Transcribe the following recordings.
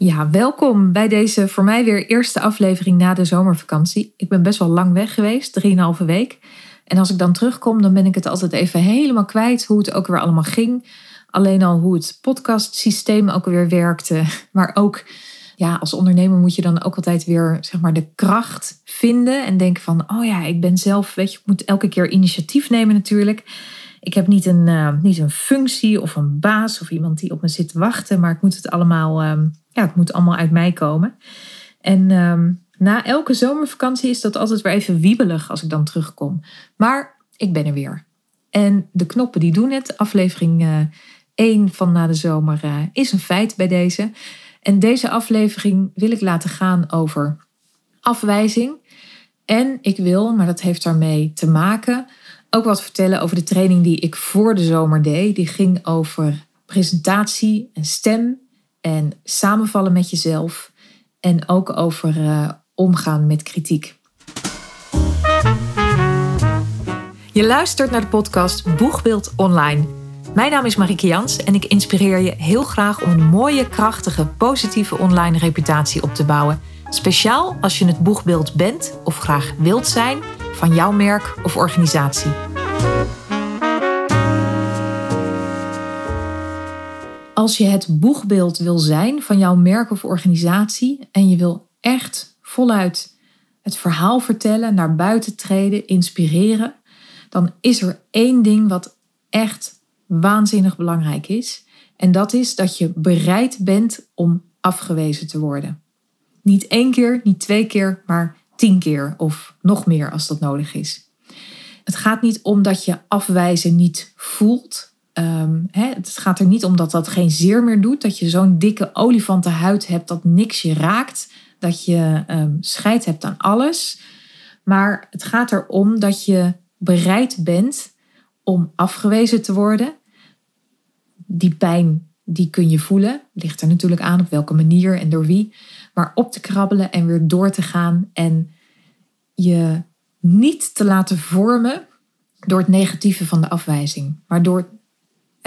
Ja, welkom bij deze voor mij weer eerste aflevering na de zomervakantie. Ik ben best wel lang weg geweest, 3,5 week. En als ik dan terugkom, dan ben ik het altijd even helemaal kwijt hoe het ook weer allemaal ging. Alleen al hoe het podcastsysteem ook weer werkte. Maar ook ja, als ondernemer moet je dan ook altijd weer zeg maar, de kracht vinden. En denken van, oh ja, ik ben zelf, weet je, ik moet elke keer initiatief nemen natuurlijk. Ik heb niet een, uh, niet een functie of een baas of iemand die op me zit te wachten. Maar ik moet het allemaal, um, ja, het moet allemaal uit mij komen. En um, na elke zomervakantie is dat altijd weer even wiebelig als ik dan terugkom. Maar ik ben er weer. En de knoppen die doen het. Aflevering uh, 1 van na de zomer uh, is een feit bij deze. En deze aflevering wil ik laten gaan over afwijzing. En ik wil, maar dat heeft daarmee te maken, ook wat vertellen over de training die ik voor de zomer deed. Die ging over presentatie en stem en samenvallen met jezelf. En ook over uh, omgaan met kritiek. Je luistert naar de podcast Boegbeeld Online. Mijn naam is Marieke Jans en ik inspireer je heel graag om een mooie, krachtige, positieve online reputatie op te bouwen. Speciaal als je het boegbeeld bent of graag wilt zijn van jouw merk of organisatie. Als je het boegbeeld wil zijn van jouw merk of organisatie en je wil echt voluit het verhaal vertellen, naar buiten treden, inspireren, dan is er één ding wat echt waanzinnig belangrijk is. En dat is dat je bereid bent om afgewezen te worden. Niet één keer, niet twee keer, maar tien keer of nog meer als dat nodig is. Het gaat niet om dat je afwijzen niet voelt. Hè, het gaat er niet om dat dat geen zeer meer doet. Dat je zo'n dikke olifantenhuid hebt dat niks je raakt. Dat je um, scheid hebt aan alles. Maar het gaat erom dat je bereid bent om afgewezen te worden. Die pijn, die kun je voelen. Ligt er natuurlijk aan op welke manier en door wie. Maar op te krabbelen en weer door te gaan. En je niet te laten vormen door het negatieve van de afwijzing. Maar door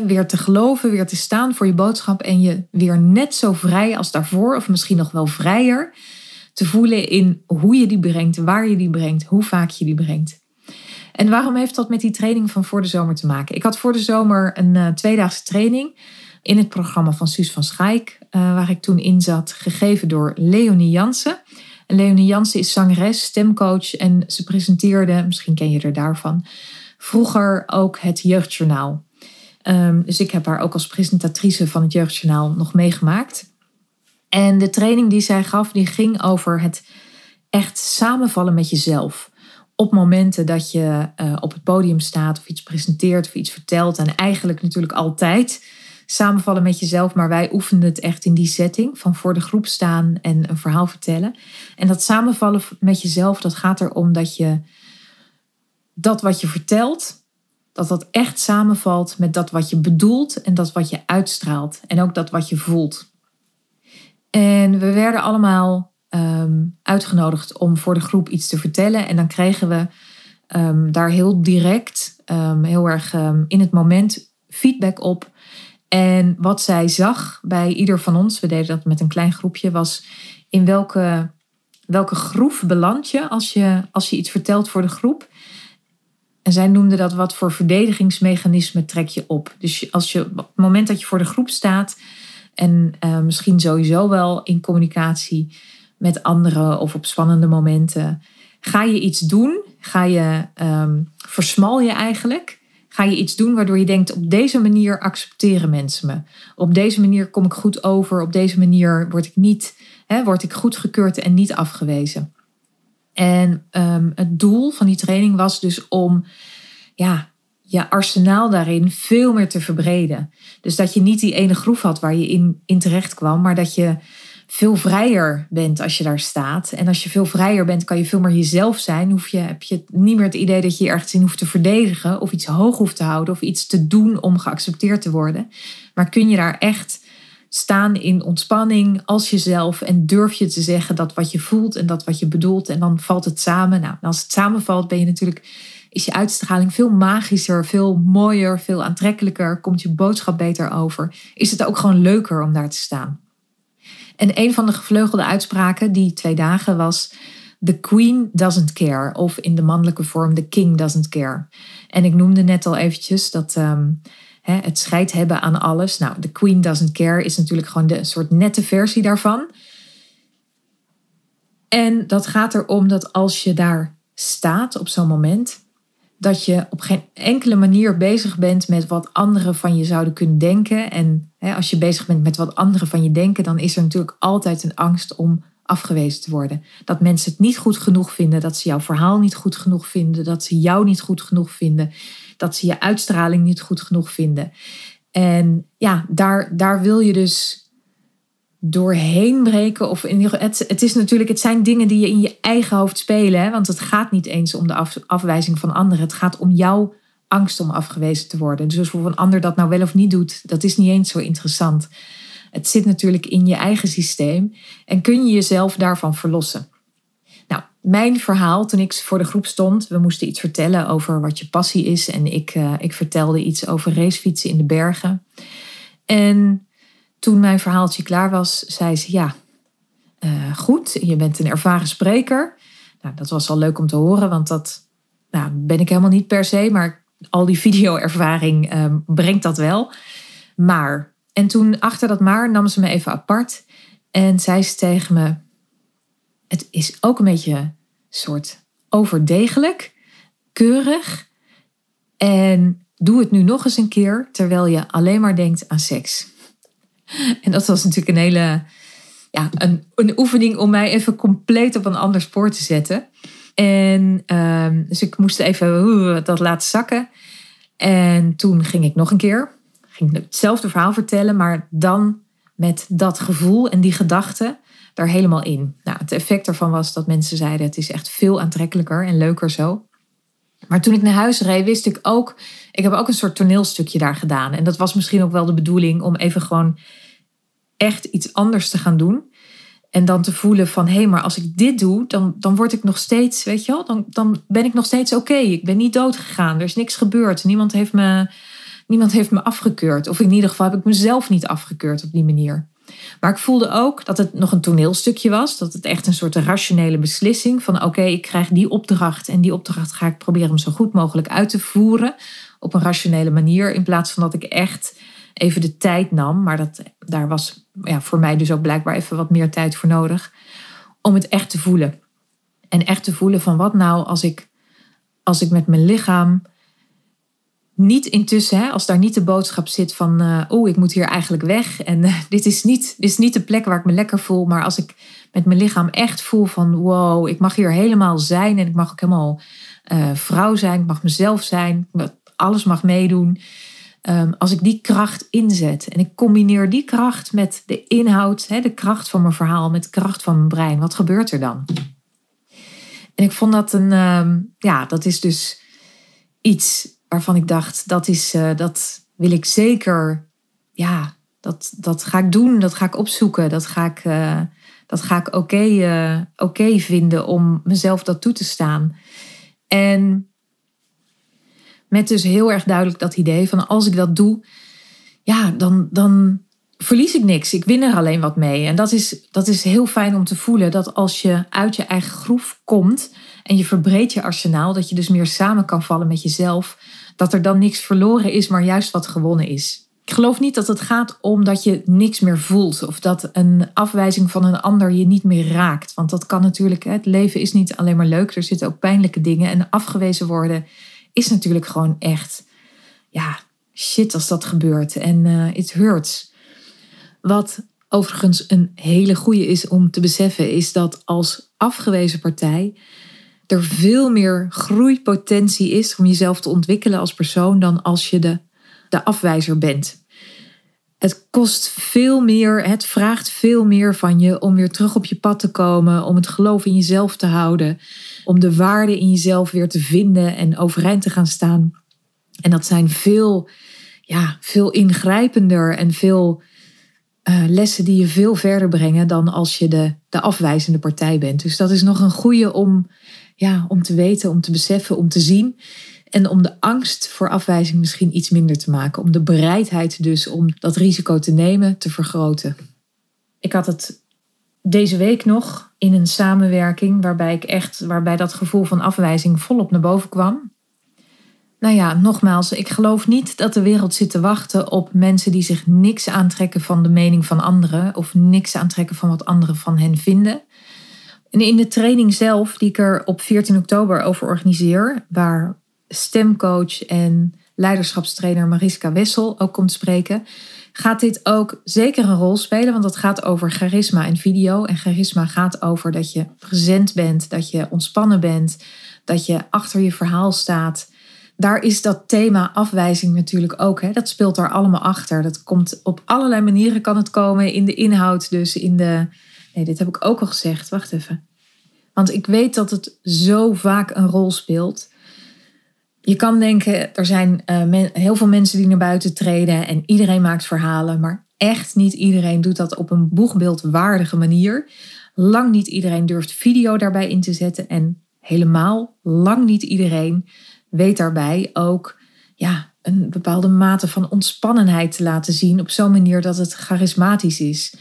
weer te geloven, weer te staan voor je boodschap. En je weer net zo vrij als daarvoor, of misschien nog wel vrijer, te voelen in hoe je die brengt, waar je die brengt, hoe vaak je die brengt. En waarom heeft dat met die training van voor de zomer te maken? Ik had voor de zomer een uh, tweedaagse training in het programma van Suus van Schaik, uh, waar ik toen in zat, gegeven door Leonie Jansen. En Leonie Jansen is zangeres, stemcoach en ze presenteerde, misschien ken je er daarvan, vroeger ook het Jeugdjournaal. Um, dus ik heb haar ook als presentatrice van het Jeugdjournaal nog meegemaakt. En de training die zij gaf, die ging over het echt samenvallen met jezelf op momenten dat je uh, op het podium staat of iets presenteert of iets vertelt. En eigenlijk natuurlijk altijd samenvallen met jezelf. Maar wij oefenden het echt in die setting van voor de groep staan en een verhaal vertellen. En dat samenvallen met jezelf, dat gaat erom dat je dat wat je vertelt, dat dat echt samenvalt met dat wat je bedoelt en dat wat je uitstraalt. En ook dat wat je voelt. En we werden allemaal um, uitgenodigd om voor de groep iets te vertellen. En dan kregen we um, daar heel direct, um, heel erg in het moment feedback op. En wat zij zag bij ieder van ons, we deden dat met een klein groepje, was in welke, welke groef beland je als, je als je iets vertelt voor de groep. En zij noemde dat wat voor verdedigingsmechanisme trek je op. Dus als je op het moment dat je voor de groep staat en uh, misschien sowieso wel in communicatie met anderen of op spannende momenten. Ga je iets doen? Ga je um, versmal je eigenlijk? Ga je iets doen waardoor je denkt: op deze manier accepteren mensen me. Op deze manier kom ik goed over. Op deze manier word ik niet, hè, word ik goedgekeurd en niet afgewezen. En um, het doel van die training was dus om ja, je arsenaal daarin veel meer te verbreden. Dus dat je niet die ene groef had waar je in, in terecht kwam, maar dat je veel vrijer bent als je daar staat. En als je veel vrijer bent, kan je veel meer jezelf zijn. Hoef je, heb je niet meer het idee dat je je ergens in hoeft te verdedigen of iets hoog hoeft te houden of iets te doen om geaccepteerd te worden. Maar kun je daar echt staan in ontspanning als jezelf en durf je te zeggen dat wat je voelt en dat wat je bedoelt en dan valt het samen. Nou, als het samenvalt ben je natuurlijk is je uitstraling veel magischer, veel mooier, veel aantrekkelijker, komt je boodschap beter over. Is het ook gewoon leuker om daar te staan. En een van de gevleugelde uitspraken die twee dagen was: The Queen doesn't care. Of in de mannelijke vorm: The King doesn't care. En ik noemde net al eventjes dat ehm, hè, het scheid hebben aan alles. Nou, The Queen doesn't care is natuurlijk gewoon de soort nette versie daarvan. En dat gaat erom dat als je daar staat op zo'n moment, dat je op geen enkele manier bezig bent met wat anderen van je zouden kunnen denken. En hè, als je bezig bent met wat anderen van je denken, dan is er natuurlijk altijd een angst om afgewezen te worden. Dat mensen het niet goed genoeg vinden, dat ze jouw verhaal niet goed genoeg vinden, dat ze jou niet goed genoeg vinden, dat ze je uitstraling niet goed genoeg vinden. En ja, daar, daar wil je dus doorheen breken. Of in het, het is natuurlijk, het zijn dingen die je in je eigen hoofd spelen. Hè? Want het gaat niet eens om de af, afwijzing van anderen. Het gaat om jouw angst om afgewezen te worden. Dus of een ander dat nou wel of niet doet, dat is niet eens zo interessant. Het zit natuurlijk in je eigen systeem en kun je jezelf daarvan verlossen. Mijn verhaal toen ik voor de groep stond, we moesten iets vertellen over wat je passie is en ik, uh, ik vertelde iets over racefietsen in de bergen. En toen mijn verhaaltje klaar was, zei ze: Ja, uh, goed, je bent een ervaren spreker. Nou, dat was al leuk om te horen, want dat nou, ben ik helemaal niet per se, maar al die video-ervaring uh, brengt dat wel. Maar, en toen achter dat maar nam ze me even apart en zei ze tegen me: Het is ook een beetje soort overdegelijk, keurig. En doe het nu nog eens een keer terwijl je alleen maar denkt aan seks. En dat was natuurlijk een hele ja, een, een oefening om mij even compleet op een ander spoor te zetten. En uh, dus ik moest even dat laten zakken. En toen ging ik nog een keer. Ging hetzelfde verhaal vertellen, maar dan met dat gevoel en die gedachten daar helemaal in. Nou, het effect daarvan was dat mensen zeiden: het is echt veel aantrekkelijker en leuker zo. Maar toen ik naar huis reed, wist ik ook, ik heb ook een soort toneelstukje daar gedaan. En dat was misschien ook wel de bedoeling om even gewoon echt iets anders te gaan doen. En dan te voelen van, hé, hey, maar als ik dit doe, dan, dan word ik nog steeds, weet je wel, dan, dan ben ik nog steeds oké. Ik ben niet dood gegaan, er is niks gebeurd. Niemand heeft, me, niemand heeft me afgekeurd. Of in ieder geval heb ik mezelf niet afgekeurd op die manier. Maar ik voelde ook dat het nog een toneelstukje was. Dat het echt een soort rationele beslissing van oké, ik krijg die opdracht en die opdracht ga ik proberen om zo goed mogelijk uit te voeren op een rationele manier. In plaats van dat ik echt even de tijd nam. Maar dat, daar was ja, voor mij dus ook blijkbaar even wat meer tijd voor nodig. Om het echt te voelen. En echt te voelen van wat nou als ik, als ik met mijn lichaam niet intussen, hè, als daar niet de boodschap zit van, uh, oh, ik moet hier eigenlijk weg. En uh, dit, is niet, dit is niet de plek waar ik me lekker voel. Maar als ik met mijn lichaam echt voel van, wow, ik mag hier helemaal zijn. En ik mag ook helemaal uh, vrouw zijn. Ik mag mezelf zijn. Alles mag meedoen. Um, als ik die kracht inzet en ik combineer die kracht met de inhoud, hè, de kracht van mijn verhaal, met de kracht van mijn brein, wat gebeurt er dan? En ik vond dat een, um, ja, dat is dus iets waarvan ik dacht, dat, is, uh, dat wil ik zeker, ja, dat, dat ga ik doen, dat ga ik opzoeken, dat ga ik, uh, dat ga ik oké uh, okay vinden om mezelf dat toe te staan. En met dus heel erg duidelijk dat idee van als ik dat doe, ja, dan, dan verlies ik niks. Ik win er alleen wat mee. En dat is, dat is heel fijn om te voelen dat als je uit je eigen groef komt en je verbreedt je arsenaal, dat je dus meer samen kan vallen met jezelf, dat er dan niks verloren is, maar juist wat gewonnen is. Ik geloof niet dat het gaat om dat je niks meer voelt of dat een afwijzing van een ander je niet meer raakt. Want dat kan natuurlijk, het leven is niet alleen maar leuk, er zitten ook pijnlijke dingen en afgewezen worden is natuurlijk gewoon echt, ja, shit als dat gebeurt. En uh, it hurts. Wat overigens een hele goede is om te beseffen, is dat als afgewezen partij er veel meer groeipotentie is om jezelf te ontwikkelen als persoon dan als je de, de afwijzer bent. Het kost veel meer, het vraagt veel meer van je om weer terug op je pad te komen, om het geloof in jezelf te houden, om de waarde in jezelf weer te vinden en overeind te gaan staan. En dat zijn veel, ja, veel ingrijpender en veel uh, lessen die je veel verder brengen dan als je de, de afwijzende partij bent. Dus dat is nog een goede om, ja, om te weten, om te beseffen, om te zien. En om de angst voor afwijzing misschien iets minder te maken. Om de bereidheid dus om dat risico te nemen te vergroten. Ik had het deze week nog in een samenwerking waarbij ik echt, waarbij dat gevoel van afwijzing volop naar boven kwam. Nou ja, nogmaals, ik geloof niet dat de wereld zit te wachten op mensen die zich niks aantrekken van de mening van anderen of niks aantrekken van wat anderen van hen vinden. En in de training zelf, die ik er op 14 oktober over organiseer, waar stemcoach en leiderschapstrainer Mariska Wessel ook komt spreken, gaat dit ook zeker een rol spelen, want het gaat over charisma en video. En charisma gaat over dat je present bent, dat je ontspannen bent, dat je achter je verhaal staat. Daar is dat thema afwijzing natuurlijk ook. Hè? Dat speelt daar allemaal achter. Dat komt op allerlei manieren kan het komen in de inhoud, dus in de. Nee, dit heb ik ook al gezegd. Wacht even. Want ik weet dat het zo vaak een rol speelt. Je kan denken, er zijn uh, heel veel mensen die naar buiten treden en iedereen maakt verhalen, maar echt niet iedereen doet dat op een boegbeeldwaardige manier. Lang niet iedereen durft video daarbij in te zetten en helemaal lang niet iedereen weet daarbij ook ja, een bepaalde mate van ontspannenheid te laten zien op zo'n manier dat het charismatisch is.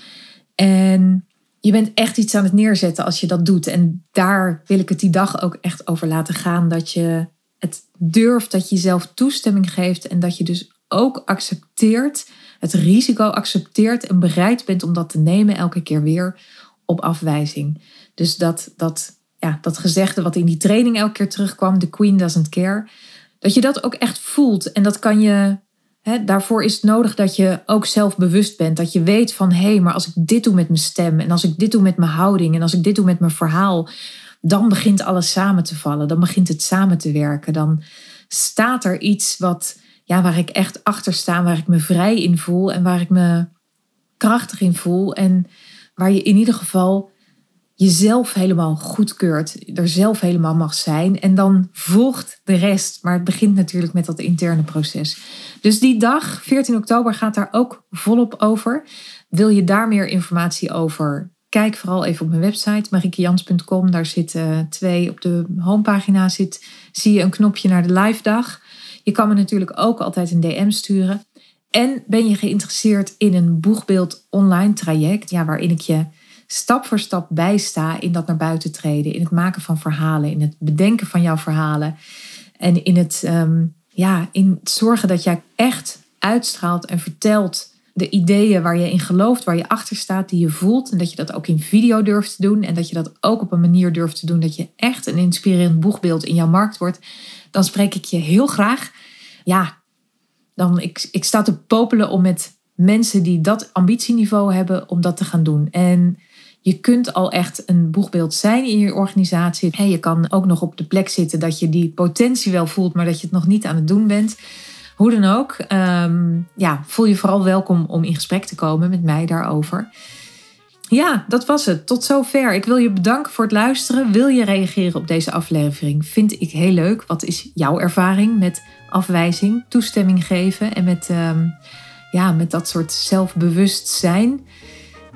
En je bent echt iets aan het neerzetten als je dat doet. En daar wil ik het die dag ook echt over laten gaan. Dat je het durft, dat je jezelf toestemming geeft en dat je dus ook accepteert, het risico accepteert en bereid bent om dat te nemen elke keer weer op afwijzing. Dus dat, dat, ja, dat gezegde wat in die training elke keer terugkwam, the queen doesn't care, dat je dat ook echt voelt. En dat kan je, daarvoor is het nodig dat je ook zelfbewust bent. Dat je weet van, hé, hey, maar als ik dit doe met mijn stem en als ik dit doe met mijn houding en als ik dit doe met mijn verhaal, dan begint alles samen te vallen. Dan begint het samen te werken. Dan staat er iets wat, ja, waar ik echt achter sta, waar ik me vrij in voel en waar ik me krachtig in voel. En waar je in ieder geval jezelf helemaal goedkeurt, er zelf helemaal mag zijn. En dan volgt de rest. Maar het begint natuurlijk met dat interne proces. Dus die dag, 14 oktober, gaat daar ook volop over. Wil je daar meer informatie over Kijk vooral even op mijn website marikejans.com. Daar zitten twee op de homepagina zit, zie je een knopje naar de live dag. Je kan me natuurlijk ook altijd een DM sturen. En ben je geïnteresseerd in een boegbeeld online traject, ja, waarin ik je stap voor stap bijsta in dat naar buiten treden, in het maken van verhalen, in het bedenken van jouw verhalen en in het, ehm, ja, in zorgen dat jij echt uitstraalt en vertelt de ideeën waar je in gelooft, waar je achter staat, die je voelt. En dat je dat ook in video durft te doen. En dat je dat ook op een manier durft te doen dat je echt een inspirerend boegbeeld in jouw markt wordt. Dan spreek ik je heel graag. Ja, dan ik, ik sta te popelen om met mensen die dat ambitieniveau hebben, om dat te gaan doen. En je kunt al echt een boegbeeld zijn in je organisatie. Je kan ook nog op de plek zitten dat je die potentie wel voelt, maar dat je het nog niet aan het doen bent. Hoe dan ook, ehm, ja, voel je vooral welkom om in gesprek te komen met mij daarover. Ja, dat was het. Tot zover. Ik wil je bedanken voor het luisteren. Wil je reageren op deze aflevering? Vind ik heel leuk. Wat is jouw ervaring met afwijzing, toestemming geven en met, ehm, ja, met dat soort zelfbewustzijn?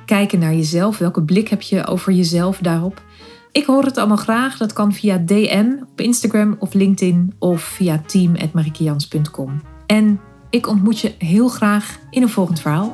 Kijken naar jezelf. Welke blik heb je over jezelf daarop? Ik hoor het allemaal graag. Dat kan via DM op Instagram of LinkedIn of via team.marikejans.com. En ik ontmoet je heel graag in een volgend verhaal.